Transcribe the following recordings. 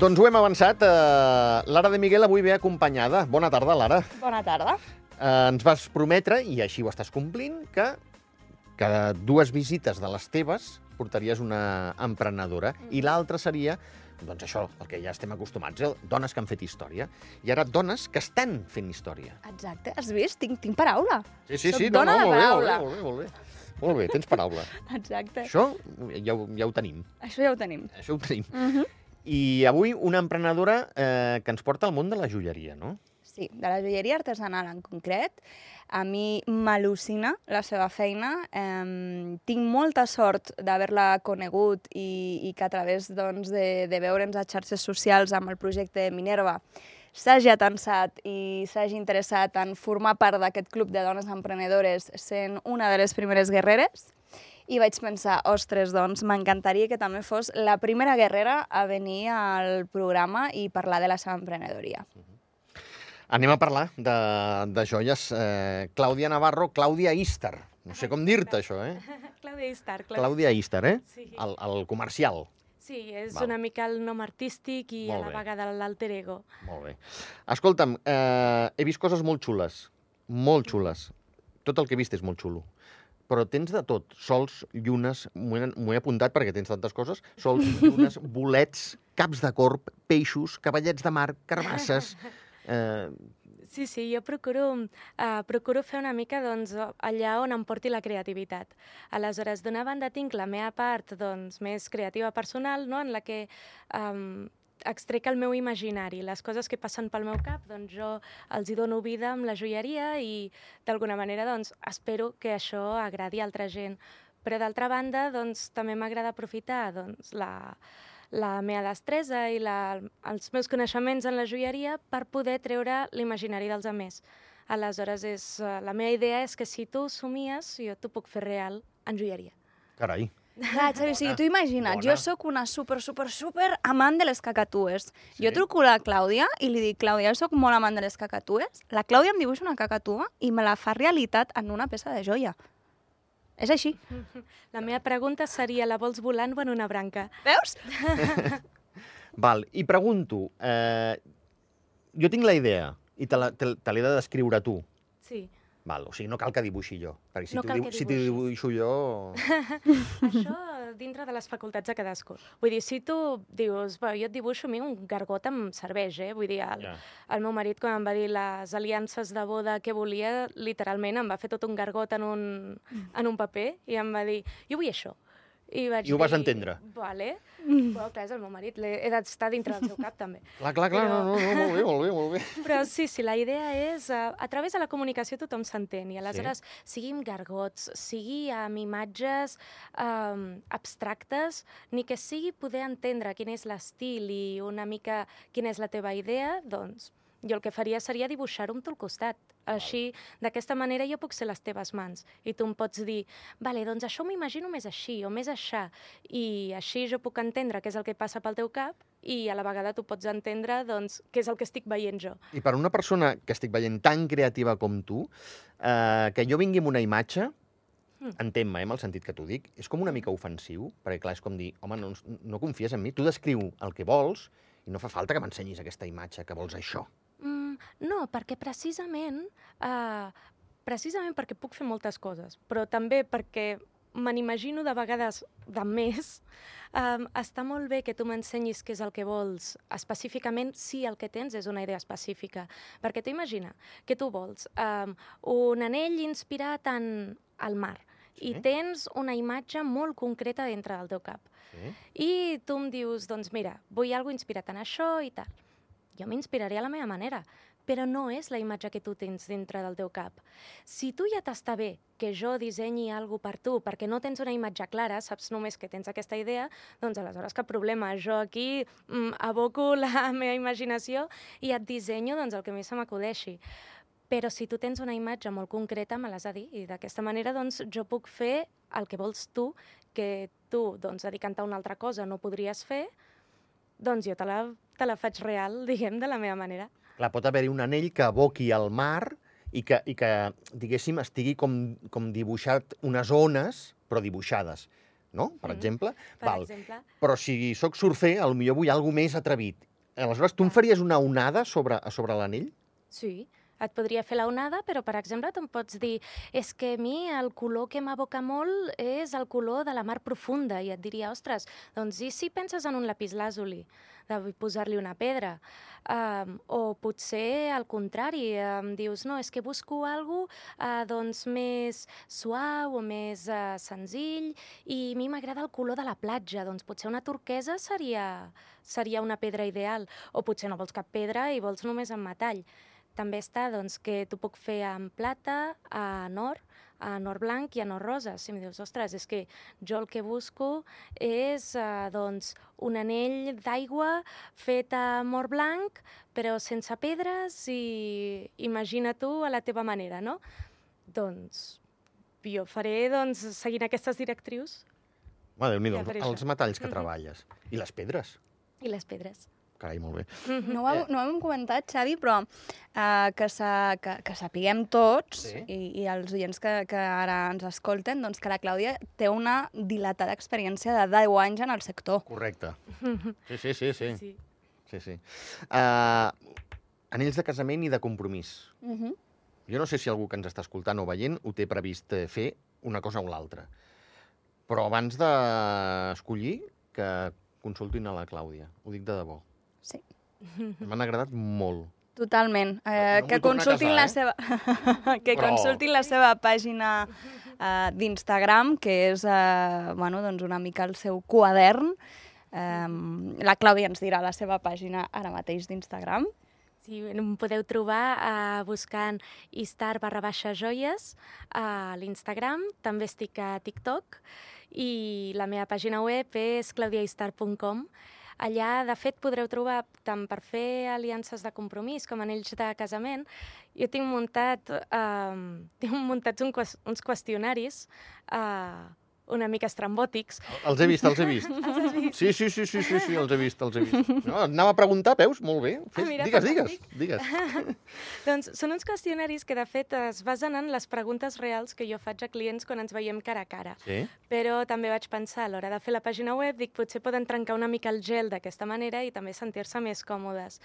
Doncs ho hem avançat. Uh, Lara de Miguel avui ve acompanyada. Bona tarda, Lara. Bona tarda. Uh, ens vas prometre, i així ho estàs complint, que cada dues visites de les teves portaries una emprenedora mm. i l'altra seria doncs això, el que ja estem acostumats, eh? dones que han fet història. I ara dones que estan fent història. Exacte, has vist? Tinc, tinc paraula. Sí, sí, Soc sí, no, dona no, molt bé, molt bé, molt bé, molt bé. Molt bé, tens paraula. Exacte. Això ja ho, ja ho tenim. Això ja ho tenim. Això ho tenim. Mm -hmm. I avui una emprenedora eh, que ens porta al món de la joieria, no? Sí, de la joieria artesanal en concret. A mi m'al·lucina la seva feina. Eh, tinc molta sort d'haver-la conegut i, i que a través doncs, de, de veure'ns a xarxes socials amb el projecte Minerva s'hagi atansat i s'hagi interessat en formar part d'aquest club de dones emprenedores sent una de les primeres guerreres. I vaig pensar, ostres, doncs m'encantaria que també fos la primera guerrera a venir al programa i parlar de la seva emprenedoria. Anem a parlar de, de joies. Eh, Clàudia Navarro, Clàudia Istar. No sé com dir-te, això, eh? Clàudia Istar, clar. Clàudia Istar, eh? Sí. El, el comercial. Sí, és Val. una mica el nom artístic i Molt a la bé. vegada l'alter ego. Molt bé. Escolta'm, eh, he vist coses molt xules. Molt xules. Tot el que he vist és molt xulo. Però tens de tot. Sols, llunes, m'ho he, he apuntat perquè tens tantes coses. Sols, llunes, bolets, caps de corp, peixos, cavallets de mar, carbasses... Eh, Sí, sí, jo procuro, uh, procuro fer una mica doncs, allà on em porti la creativitat. Aleshores, d'una banda tinc la meva part doncs, més creativa personal, no? en la que um, extrec el meu imaginari, les coses que passen pel meu cap, doncs jo els hi dono vida amb la joieria i d'alguna manera doncs, espero que això agradi a altra gent. Però d'altra banda, doncs, també m'agrada aprofitar doncs, la, la meva destresa i la, els meus coneixements en la joieria per poder treure l'imaginari dels altres. Aleshores, és, eh, la meva idea és que si tu somies, jo t'ho puc fer real en joieria. carai. Clar, Xavi, o sigui, tu imagina't, bona. jo sóc una super, super, super amant de les cacatues. Sí? Jo truco a la Clàudia i li dic, Clàudia, jo sóc molt amant de les cacatues. La Clàudia em dibuixa una cacatua i me la fa realitat en una peça de joia. És així. La meva pregunta seria, la vols volant o en una branca? Veus? Val, i pregunto, eh, jo tinc la idea i te la- te te l'he de descriure tu. Sí. Val, o sigui, no cal que dibuixi jo. Perquè si No t'ho que si dibuixo jo... Això dintre de les facultats de cadascú. Vull dir, si tu dius, "Bé, jo et dibuixo a mi un gargot em serveix, eh? Vull dir, el, Ja. el meu marit, quan em va dir les aliances de boda que volia, literalment em va fer tot un gargot en un, en un paper i em va dir, jo vull això. I, vaig I ho vas dir, entendre? Vale. Però, clar, és el meu marit, l'he- he d'estar dintre del seu cap, també. Clar, clar, clar, Però- no, no, no, molt bé, molt bé, molt bé. Però sí, sí, la idea és, uh, a través de la comunicació tothom s'entén, i aleshores, sí. sigui amb gargots, sigui amb imatges um, abstractes, ni que sigui poder entendre quin és l'estil i una mica quina és la teva idea, doncs jo el que faria seria dibuixar-ho amb tu al costat. Així, d'aquesta manera jo puc ser les teves mans i tu em pots dir, vale, doncs això m'ho imagino més així o més aixà i així jo puc entendre què és el que passa pel teu cap i a la vegada tu pots entendre doncs, què és el que estic veient jo. I per una persona que estic veient tan creativa com tu, eh, que jo vingui amb una imatge, Mm. entén-me, eh, amb el sentit que t'ho dic, és com una mica ofensiu, perquè clar, és com dir, home, no, no confies en mi, tu descriu el que vols i no fa falta que m'ensenyis aquesta imatge, que vols això. No, perquè precisament, uh, precisament perquè puc fer moltes coses, però també perquè me n'imagino de vegades de més, um, està molt bé que tu m'ensenyis què és el que vols específicament si el que tens és una idea específica. Perquè tu imagina que tu vols um, un anell inspirat en el mar Sí. i tens una imatge molt concreta dintre del teu cap. Sí? I tu em dius, doncs mira, vull alguna inspirat en això i tal. Jo m'inspiraré a la meva manera, però no és la imatge que tu tens dintre del teu cap. Si tu ja t'està bé que jo dissenyi alguna per tu perquè no tens una imatge clara, saps només que tens aquesta idea, doncs aleshores cap problema. Jo aquí mm, aboco la meva imaginació i et dissenyo doncs, el que més se m'acudeixi. Però si tu tens una imatge molt concreta, me l'has de dir. I d'aquesta manera doncs, jo puc fer el que vols tu, que tu, doncs, dedicant-te a una altra cosa, no podries fer, doncs jo te la, te la faig real, diguem, de la meva manera. Clar, pot haver-hi un anell que aboqui al mar i que, i que diguéssim, estigui com, com dibuixat unes ones, però dibuixades, no? Per Mhm. exemple. Per Val. exemple. Però si sóc surfer, potser vull alguna més atrevit. Aleshores, tu em faries una onada sobre, sobre l'anell? Sí, et podria fer la onada, però, per exemple, tu em pots dir és que a mi el color que m'aboca molt és el color de la mar profunda, i et diria, ostres, doncs i si penses en un lapislàsoli, de posar-li una pedra? Um, o potser, al contrari, em dius, no, és que busco algo uh, doncs, més suau o més uh, senzill, i a mi m'agrada el color de la platja, doncs potser una turquesa seria, seria una pedra ideal, o potser no vols cap pedra i vols només en metall. També està doncs, que t'ho puc fer en plata, en or, en or blanc i en or rosa. Si em dius, ostres, és que jo el que busco és eh, doncs, un anell d'aigua fet amb or blanc, però sense pedres i imagina tu a la teva manera, no? Doncs jo faré doncs, seguint aquestes directrius. Va, déu nhi els metalls que Mhm. treballes. I les pedres? I les pedres. Carai, molt bé. No ho, hem- no ho hem comentat, Xavi, però uh, que, sa, que, que sapiguem tots, Sí. i, i els oients que, que ara ens escolten, doncs que la Clàudia té una dilatada experiència de 10 anys en el sector. Correcte. Sí, sí, sí, sí. sí. sí, sí. Uh, anells de casament i de compromís. Uh -huh. Jo no sé si algú que ens està escoltant o veient ho té previst eh, fer una cosa o l'altra. Però abans d'escollir, que consultin a la Clàudia. Ho dic de debò. Sí. M'han agradat molt. Totalment. No Eh, em que consultin casar, la eh? seva que Però- consultin la seva pàgina eh, d'Instagram, que és eh, bueno, doncs una mica el seu quadern. Eh, la Clàudia ens dirà la seva pàgina ara mateix d'Instagram. Sí, em podeu trobar uh, buscant istar barra baixa joies a l'Instagram, també estic a TikTok i la meva pàgina web és claudiaistar.com. Allà, de fet, podreu trobar tant per fer aliances de compromís com anells de casament. Jo tinc muntat, uh, tinc muntats un, uns qüestionaris uh, una mica estrambòtics, Els he vist, els he vist. Sí, sí, sí, sí, sí, sí, els he vist, els he vist. No, anava a preguntar, veus? Molt bé. Fes, Ah, mira, digues, digues, digues. Doncs són uns qüestionaris que, de fet, es basen en les preguntes reals que jo faig a clients quan ens veiem cara a cara. Sí? Però també vaig pensar, a l'hora de fer la pàgina web, dic, potser poden trencar una mica el gel d'aquesta manera i també sentir-se més còmodes.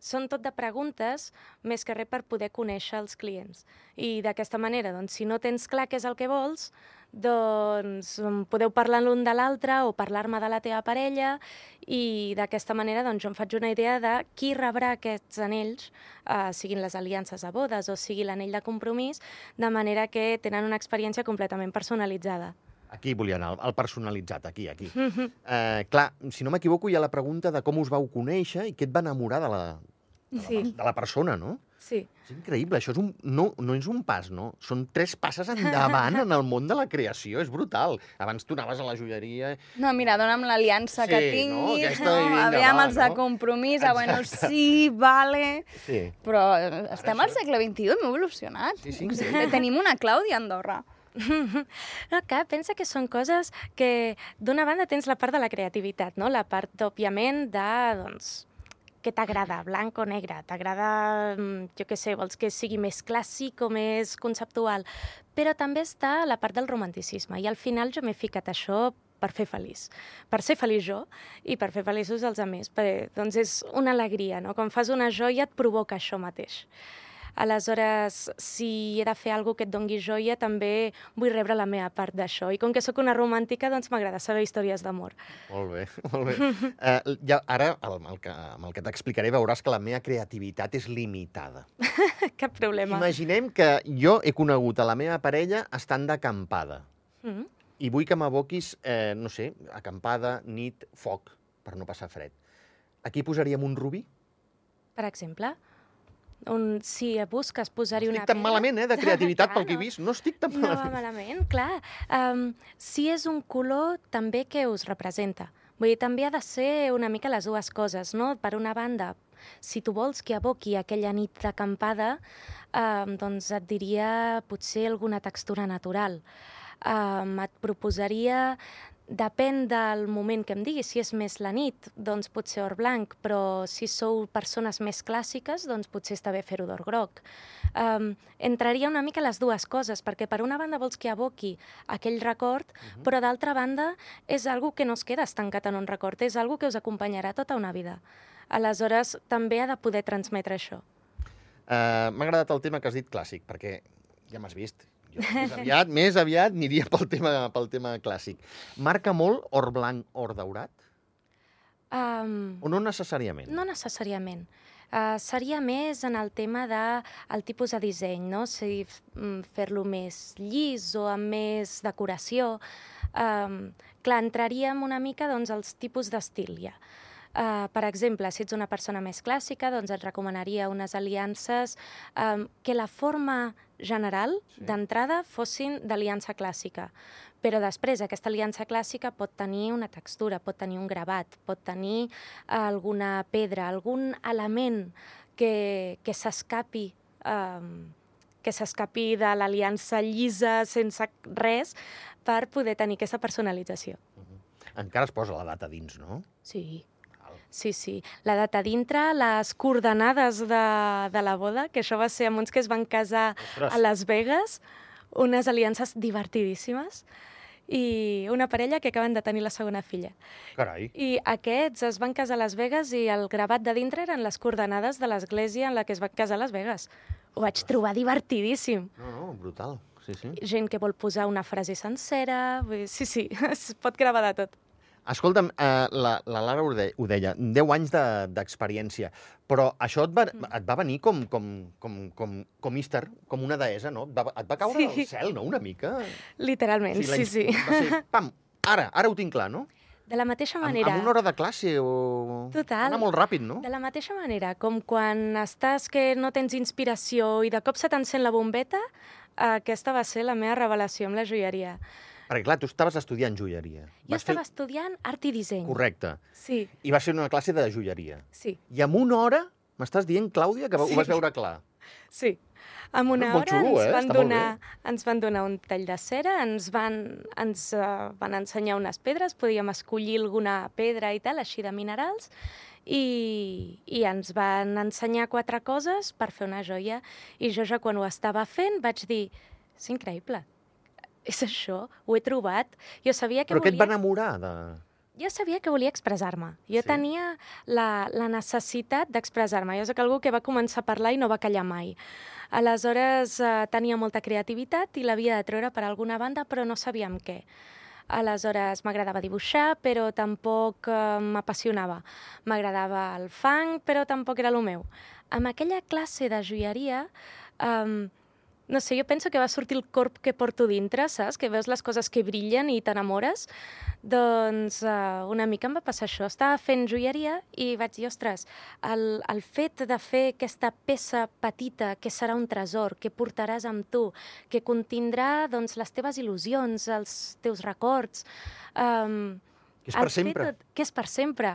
Són tot de preguntes, més que res per poder conèixer els clients. I d'aquesta manera, doncs, si no tens clar què és el que vols, doncs mm, podeu parlar l'un de l'altre o parlar-me de la teva parella i d'aquesta manera doncs, jo em faig una idea de qui rebrà aquests anells, eh, siguin les aliances de bodes o sigui l'anell de compromís, de manera que tenen una experiència completament personalitzada. Aquí volia anar, el personalitzat, aquí, aquí. Eh, clar, si no m'equivoco, hi ha la pregunta de com us vau conèixer i què et va enamorar de la, Sí, de la persona, no? Sí. És increïble, això és un, no, no és un pas, no? Són tres passes endavant en el món de la creació, és brutal. Abans tu anaves a la joieria... No, mira, dona'm l'aliança Sí, que no? tinguis, Aquesta no? i vinga, Aviam va, els de no? compromís, ah, bueno, Exacte. sí, vale... Sí. Però estem al segle XXI, hem evolucionat. Sí, sí, increïble. Tenim una Clàudia a Andorra. No, clar, pensa que són coses que, d'una banda, tens la part de la creativitat, no? La part, òbviament, de, doncs, què t'agrada, blanc o negre? T'agrada, mm, jo què sé, vols que sigui més clàssic o més conceptual? Però també està la part del romanticisme, i al final jo m'he ficat això per fer feliç. Per ser feliç jo i per fer feliços els altres. Doncs és una alegria, no? Quan fas una joia et provoca això mateix. Aleshores, si he de fer alguna que et dongui joia, també vull rebre la meva part d'això. I com que sóc una romàntica, doncs m'agrada saber històries d'amor. Molt bé, molt bé. Uh, ja, ara, amb el que, amb el que t'explicaré, veuràs que la meva creativitat és limitada. Cap problema. Imaginem que jo he conegut a la meva parella estant d'acampada. Mm. I vull que m'aboquis, eh, no sé, acampada, nit, foc, per no passar fred. Aquí posaríem un rubí? Per exemple, un, si busques posar-hi una Estic tan pedra... malament, eh, de creativitat, pel que he vist. No estic tan No va malament. malament, clar. Um, si és un color, també què us representa? Vull dir, també ha de ser una mica les dues coses, no? Per una banda, si tu vols que aboqui aquella nit d'acampada, um, doncs et diria potser alguna textura natural. Um, et proposaria Depèn del moment que em diguis, si és més la nit, doncs potser or blanc, però si sou persones més clàssiques, doncs potser està bé fer-ho d'or groc. Um, entraria una mica les dues coses, perquè per una banda vols que aboqui aquell record, però d'altra banda és algo que no es queda estancat en un record, és algo que us acompanyarà tota una vida. Aleshores, també ha de poder transmetre això. Uh, M'ha agradat el tema que has dit clàssic, perquè ja m'has vist. Jo més aviat, més aviat aniria pel tema, pel tema clàssic. Marca molt or blanc, or daurat? Um, O no necessàriament? No necessàriament. Uh, seria més en el tema de el tipus de disseny, no? Si mm, fer-lo més llis o amb més decoració. Um, clar, entraríem una mica doncs, als tipus d'estil ja. Uh, per exemple, si ets una persona més clàssica, doncs et recomanaria unes aliances um, que la forma general Sí. d'entrada fossin d'aliança clàssica. Però després aquesta aliança clàssica pot tenir una textura, pot tenir un gravat, pot tenir alguna pedra, algun element que, que s'escapi um, que s'escapi de l'aliança llisa sense res per poder tenir aquesta personalització. Encara es posa la data dins, no? Sí. Sí, sí. La data dintre, les coordenades de, de la boda, que això va ser amb uns que es van casar Ostres. a Las Vegas, unes aliances divertidíssimes, i una parella que acaben de tenir la segona filla. Carai. I aquests es van casar a Las Vegas i el gravat de dintre eren les coordenades de l'església en la que es van casar a Las Vegas. Ho vaig trobar divertidíssim. No, no, brutal. Sí, sí. Gent que vol posar una frase sencera... Sí, sí, es pot gravar de tot. Escolta'm, eh, la, la Lara ho, de, ho deia, 10 anys de- d'experiència, però això et va, et va venir com, com, com, com, com Easter, com una deessa, no? Et va, et va caure Sí. del cel, no?, una mica. Literalment, sí, sí. Va ser, pam, ara, ara ho tinc clar, no? De la mateixa Amb, manera... amb una hora de classe o... Total. Anar molt ràpid, no? De la mateixa manera, com quan estàs que no tens inspiració i de cop se t'encén la bombeta, aquesta va ser la meva revelació amb la joieria. Perquè, clar, tu estaves estudiant joieria. Jo estava estudiant art i disseny. Correcte. Sí, I va ser una classe de joieria. sí, I en una hora m'estàs dient, Clàudia, que ho Sí. vas veure clar. sí. En una hora xulo, ens, eh? van Està donar, ens van donar un tall de cera, ens van, ens, uh, van ensenyar unes pedres, podíem escollir alguna pedra i tal, així de minerals, i, i ens van ensenyar quatre coses per fer una joia. I jo ja quan ho estava fent vaig dir, és increïble, és això, ho he trobat. Jo sabia que Però què et volia... va enamorar de... Jo sabia que volia expressar-me. Jo Sí? tenia la, la necessitat d'expressar-me. Jo soc algú que va començar a parlar i no va callar mai. Aleshores, eh, tenia molta creativitat i l'havia de treure per alguna banda, però no sabíem què. Aleshores, m'agradava dibuixar, però tampoc eh, m'apassionava. M'agradava el fang, però tampoc era el meu. Amb aquella classe de joieria, eh, no sé, jo penso que va sortir el corp que porto dintre, saps? Que veus les coses que brillen i t'enamores. Doncs uh, una mica em va passar això. Estava fent joieria i vaig dir, ostres, el, el fet de fer aquesta peça petita que serà un tresor, que portaràs amb tu, que contindrà doncs, les teves il·lusions, els teus records... Um, Que és per sempre. Tot, que és per sempre.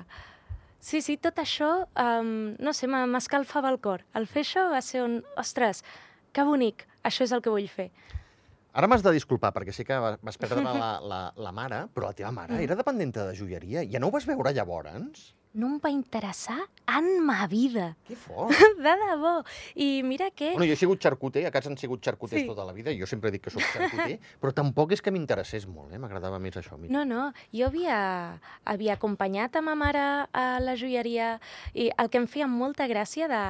Sí, sí, tot això, um, no sé, m'e- m'escalfava el cor. El fer això va ser un... Ostres, que bonic, això és el que vull fer. Ara m'has de disculpar, perquè sé que va- vas perdre la, la, la mare, però la teva mare Mm. era dependenta de joieria. Ja no ho vas veure llavors? No em va interessar en ma vida. Que fort! De debò. I mira que... bueno, jo he sigut xarcuter, a casa han sigut xarcuters Sí. tota la vida, jo sempre dic que sóc xarcuter, però tampoc és que m'interessés molt, eh? m'agradava més això. a mi. No, no, jo havia, havia acompanyat a ma mare a la joieria i el que em feia molta gràcia de,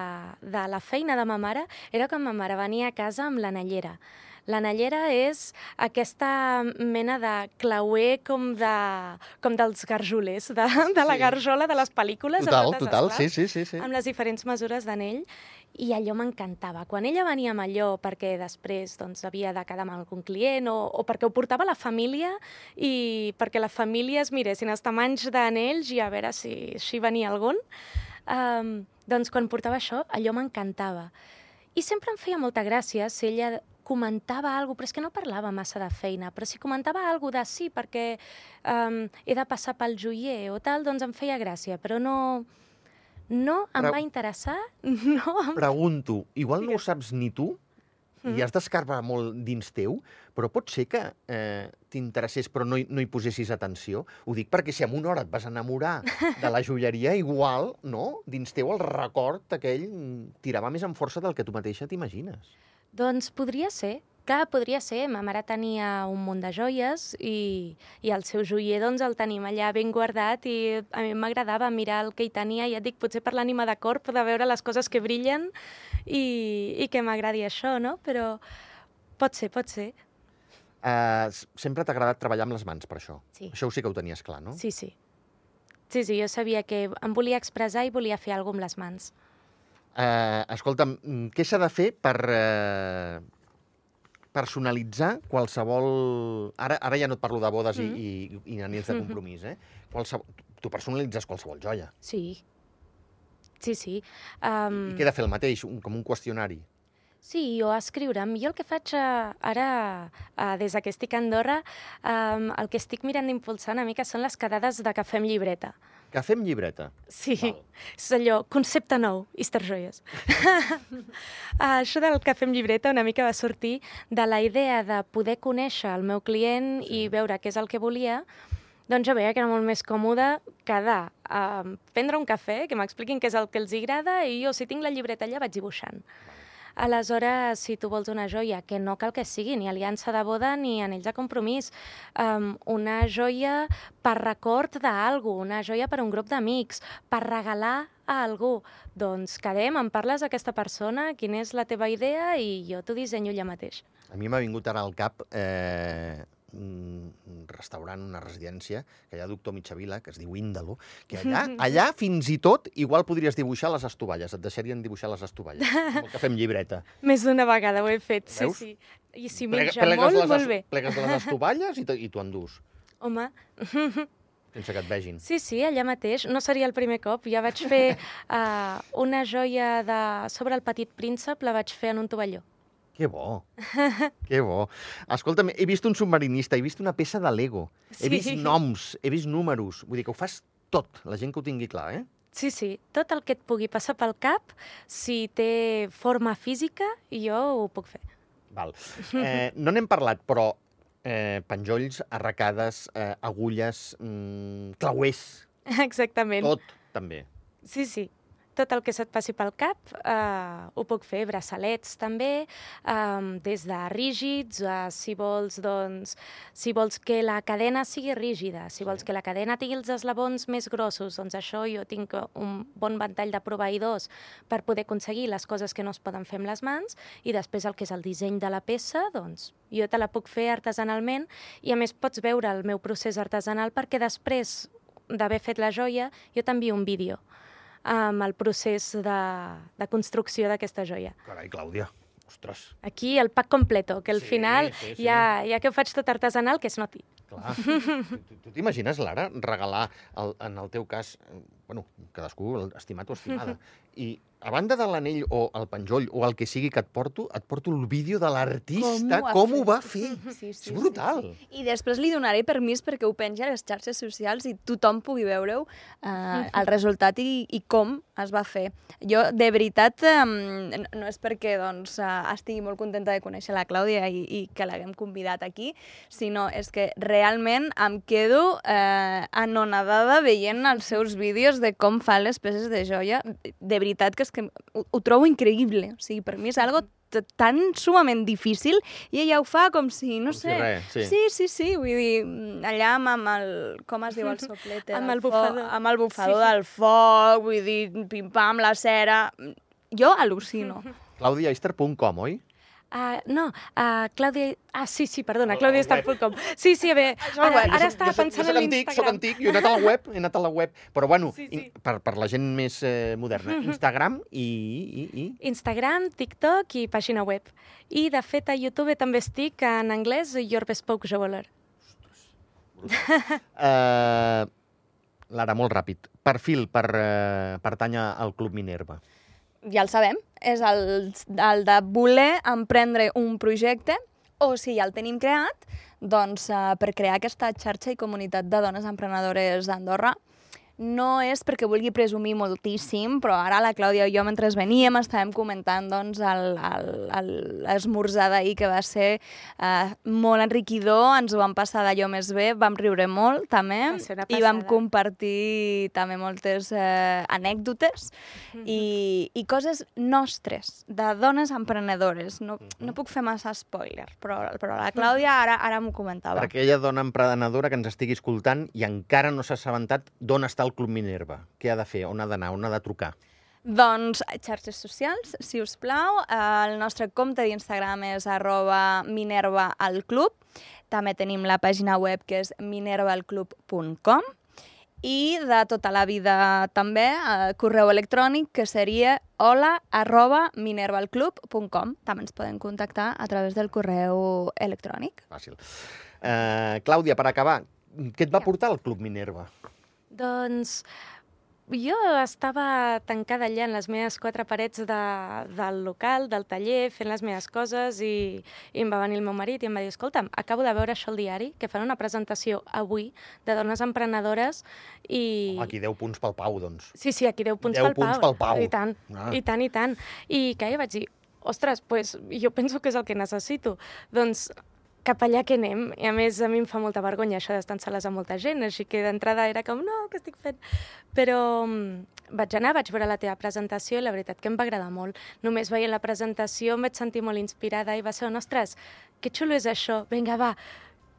de la feina de ma mare era quan ma mare venia a casa amb l'anellera. L'anellera és aquesta mena de clauer com, de, com dels garjolers, de, de la Sí. garjola de les pel·lícules. Total, total, esclaus. sí, sí, sí. sí. amb les diferents mesures d'anell i allò m'encantava. Quan ella venia amb allò perquè després doncs, havia de quedar amb algun client o, o perquè ho portava la família i perquè la família es miressin els tamanys d'anells i a veure si així venia algun, um, doncs quan portava això, allò m'encantava. I sempre em feia molta gràcia si ella comentava alguna però és que no parlava massa de feina, però si comentava alguna de sí, perquè um, he de passar pel joier o tal, doncs em feia gràcia, però no, no em Però- va interessar, no em... Pregunto, igual no ho saps ni tu, Mm. i has d'escarbar molt dins teu, però pot ser que eh, t'interessés però no hi, no hi posessis atenció? Ho dic perquè si en una hora et vas enamorar de la joieria, igual, no? Dins teu el record aquell tirava més amb força del que tu mateixa t'imagines. Doncs podria ser, que podria ser, ma mare tenia un munt de joies i, i el seu joier doncs el tenim allà ben guardat i a mi m'agradava mirar el que hi tenia, ja et dic, potser per l'ànima de corp, de veure les coses que brillen i, i que m'agradi això, no? Però pot ser, pot ser. Uh, sempre t'ha agradat treballar amb les mans, per això. Sí. Això sí que ho tenies clar, no? Sí, sí. Sí, sí, jo sabia que em volia expressar i volia fer alguna amb les mans. Uh, escolta'm, mm, què s'ha de fer per uh, personalitzar qualsevol... Ara, ara ja no et parlo de bodes mm. i, i, i anells de compromís, eh? Qualsevol... Tu personalitzes qualsevol joia. Sí. Sí, sí. Um... I què he de fer el mateix, un, com un qüestionari. Sí, o escriure'm. Jo el que faig uh, ara, uh, des que estic a Andorra, um, el que estic mirant d'impulsar una mica són les quedades de cafè amb llibreta. Cafè amb llibreta. Sí, Val. és allò, concepte nou, Easter Joies. Això del cafè amb llibreta una mica va sortir de la idea de poder conèixer el meu client sí. i veure què és el que volia, doncs jo veia que era molt més còmode quedar a prendre un cafè, que m'expliquin què és el que els agrada i jo, si tinc la llibreta allà, vaig dibuixant. Aleshores, si tu vols una joia, que no cal que sigui ni aliança de boda ni anells de compromís, um, una joia per record d'algú, una joia per un grup d'amics, per regalar a algú, doncs quedem, em parles d'aquesta persona, quina és la teva idea i jo t'ho dissenyo allà mateix. A mi m'ha vingut ara al cap eh, un restaurant, una residència, que hi ha doctor Mitjavila, que es diu Índalo, que allà, allà fins i tot igual podries dibuixar les estovalles, et deixarien dibuixar les estovalles, amb el cafè amb llibreta. Més d'una vegada ho he fet, sí, Veus? sí. I si Plega- menja plegues molt, les, molt bé. Plegues les estovalles i, i t'ho endús, Home, sense que et vegin. sí, sí, allà mateix. No seria el primer cop. Ja vaig fer uh, una joia de... sobre el petit príncep, la vaig fer en un tovalló. Que bo, que bo. Escolta'm, he vist un submarinista, he vist una peça de Lego, he Sí. vist noms, he vist números, vull dir que ho fas tot, la gent que ho tingui clar, eh? Sí, sí, tot el que et pugui passar pel cap, si té forma física, jo ho puc fer. Val. Eh, no n'hem parlat, però eh, penjolls, arracades, eh, agulles, mm, clauers, Exactament. tot també. Sí, sí. Tot el que se't passi pel cap eh, ho puc fer. Braçalets també, eh, des de rígids, eh, si vols, doncs, si vols que la cadena sigui rígida, si vols que la cadena tingui els eslabons més grossos, doncs això jo tinc un bon ventall de proveïdors per poder aconseguir les coses que no es poden fer amb les mans i després el que és el disseny de la peça, doncs jo te la puc fer artesanalment i a més pots veure el meu procés artesanal perquè després d'haver fet la joia jo t'envio un vídeo amb el procés de, de construcció d'aquesta joia. Carai, Clàudia, ostres, Aquí el pack completo, que al Sí, final, sí, sí. Ja, ja que ho faig tot artesanal, que es noti. Clar. tu t'imagines, Lara, regalar, el, en el teu cas, eh, bueno, cadascú, estimat o estimada, i a banda de l'anell o el penjoll o el que sigui que et porto, et porto el vídeo de l'artista, Com ho com ho va fer. Sí, És sí, brutal. Sí, sí. I després li donaré permís perquè ho pengi a les xarxes socials i tothom pugui veure-ho, eh, el resultat i, i com es va fer. Jo, de veritat, eh, no no és perquè doncs, eh, estigui molt contenta de conèixer la Clàudia i, i que l'haguem convidat aquí, sinó és que realment em quedo eh, anonadada veient els seus vídeos de com fa les peces de joia. De veritat que és que ho, ho trobo increïble. O sigui, per mi és algo tan sumament difícil i ella ho fa com si, no Com si sé... res, sí. sí, sí, sí, vull dir, mm, allà amb, amb el... Com es diu el soplete? Amb el foc, bufador. Amb el bufador Sí. del foc, vull dir, pim-pam, la cera... Jo al·lucino. ClàudiaEister.com, oi? Uh, no, uh, Clàudia... Ah, sí, sí, perdona, El- el claudiastar.com. Sí, sí, a veure, ara, web. ara Jo soc- estava jo soc- pensant en antic, soc l'Instagram. antic, jo he anat a la web, he anat a la web, però bueno, Sí, sí. per, per la gent més eh, moderna, Instagram i, i, i... Instagram, TikTok i pàgina web. I, de fet, a YouTube també estic en anglès, Your Bespoke Jeweler. Uh, Lara, molt ràpid. Perfil per uh, pertànyer al Club Minerva. Ja el sabem, és el, el de voler emprendre un projecte o si ja el tenim creat, doncs eh, per crear aquesta xarxa i comunitat de dones emprenedores d'Andorra no és perquè vulgui presumir moltíssim, però ara la Clàudia i jo, mentre veníem, estàvem comentant doncs, l'esmorzar d'ahir, que va ser eh, molt enriquidor, ens ho vam passar d'allò més bé, vam riure molt, també, i vam compartir també moltes eh, anècdotes Mhm. i, i coses nostres, de dones emprenedores. No, no puc fer massa spoiler, però, però la Clàudia ara, ara m'ho comentava. Per aquella dona emprenedora que ens estigui escoltant i encara no s'ha assabentat d'on està el Club Minerva. Què ha de fer? On ha d'anar? On ha de trucar? Doncs xarxes socials, si us plau. El nostre compte d'Instagram és arroba Minerva al club. També tenim la pàgina web que és minervaalclub.com i de tota la vida també eh, correu electrònic que seria hola arroba minervaalclub.com. També ens poden contactar a través del correu electrònic. Fàcil. Uh, Clàudia, per acabar, què et va portar al Club Minerva? Doncs jo estava tancada allà en les meves quatre parets de, del local, del taller, fent les meves coses i, i em va venir el meu marit i em va dir escolta'm, acabo de veure això al diari, que fan una presentació avui de dones emprenedores i... Home, aquí 10 punts pel Pau, doncs. Sí, sí, aquí 10 punts 10 pel punts Pau. pel Pau. I tant, Ah. i tant, i tant. I que jo vaig dir, ostres, pues, jo penso que és el que necessito. Doncs cap allà que anem. I a més, a mi em fa molta vergonya això d'estar en sales amb molta gent, així que d'entrada era com, no, què estic fent? Però mm, vaig anar, vaig veure la teva presentació i la veritat que em va agradar molt. Només veient la presentació em vaig sentir molt inspirada i va ser, ostres, que xulo és això, vinga, va,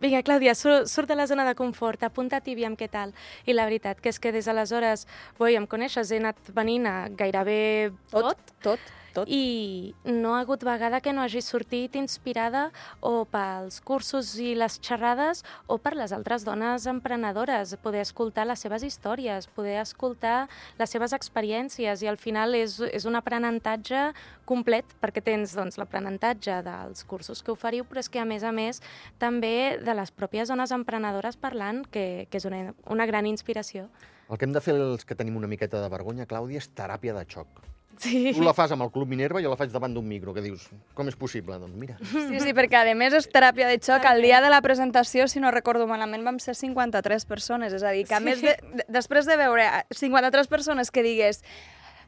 Vinga, Clàudia, surt, surt de la zona de confort, apunta't i aviam què tal. I la veritat que és que des d'aleshores, boi, em coneixes, he anat venint a gairebé tot, tot, tot. I no ha hagut vegada que no hagi sortit inspirada o pels cursos i les xerrades o per les altres dones emprenedores, poder escoltar les seves històries, poder escoltar les seves experiències i al final és, és un aprenentatge complet perquè tens doncs, l'aprenentatge dels cursos que oferiu, però és que a més a més també de les pròpies dones emprenedores parlant, que, que és una, una gran inspiració. El que hem de fer els que tenim una miqueta de vergonya, Clàudia, és teràpia de xoc. Sí. Tu la fas amb el Club Minerva i jo la faig davant d'un micro, que dius, com és possible? Doncs mira, Sí, sí, perquè a més és teràpia de xoc. El dia de la presentació, si no recordo malament, vam ser 53 persones. És a dir, que a Sí. més de, de, després de veure 53 persones que digués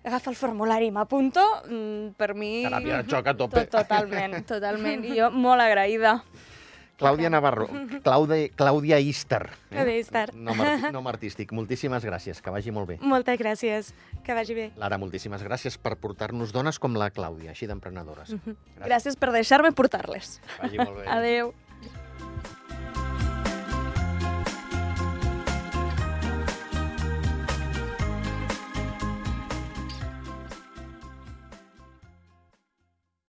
agafa el formulari i m'apunto, mm, per mi... teràpia de xoc a tope. To- Totalment, totalment. I jo molt agraïda. Clàudia Navarro, Clàudia, Clàudia Ister. Clàudia Ister. Nom, arti- nom artístic. Moltíssimes gràcies, que vagi molt bé. Moltes gràcies, que vagi bé. Lara, moltíssimes gràcies per portar-nos dones com la Clàudia, així d'emprenedores. Gràcies. Gràcies per deixar-me portar-les. Que vagi molt bé. Adeu.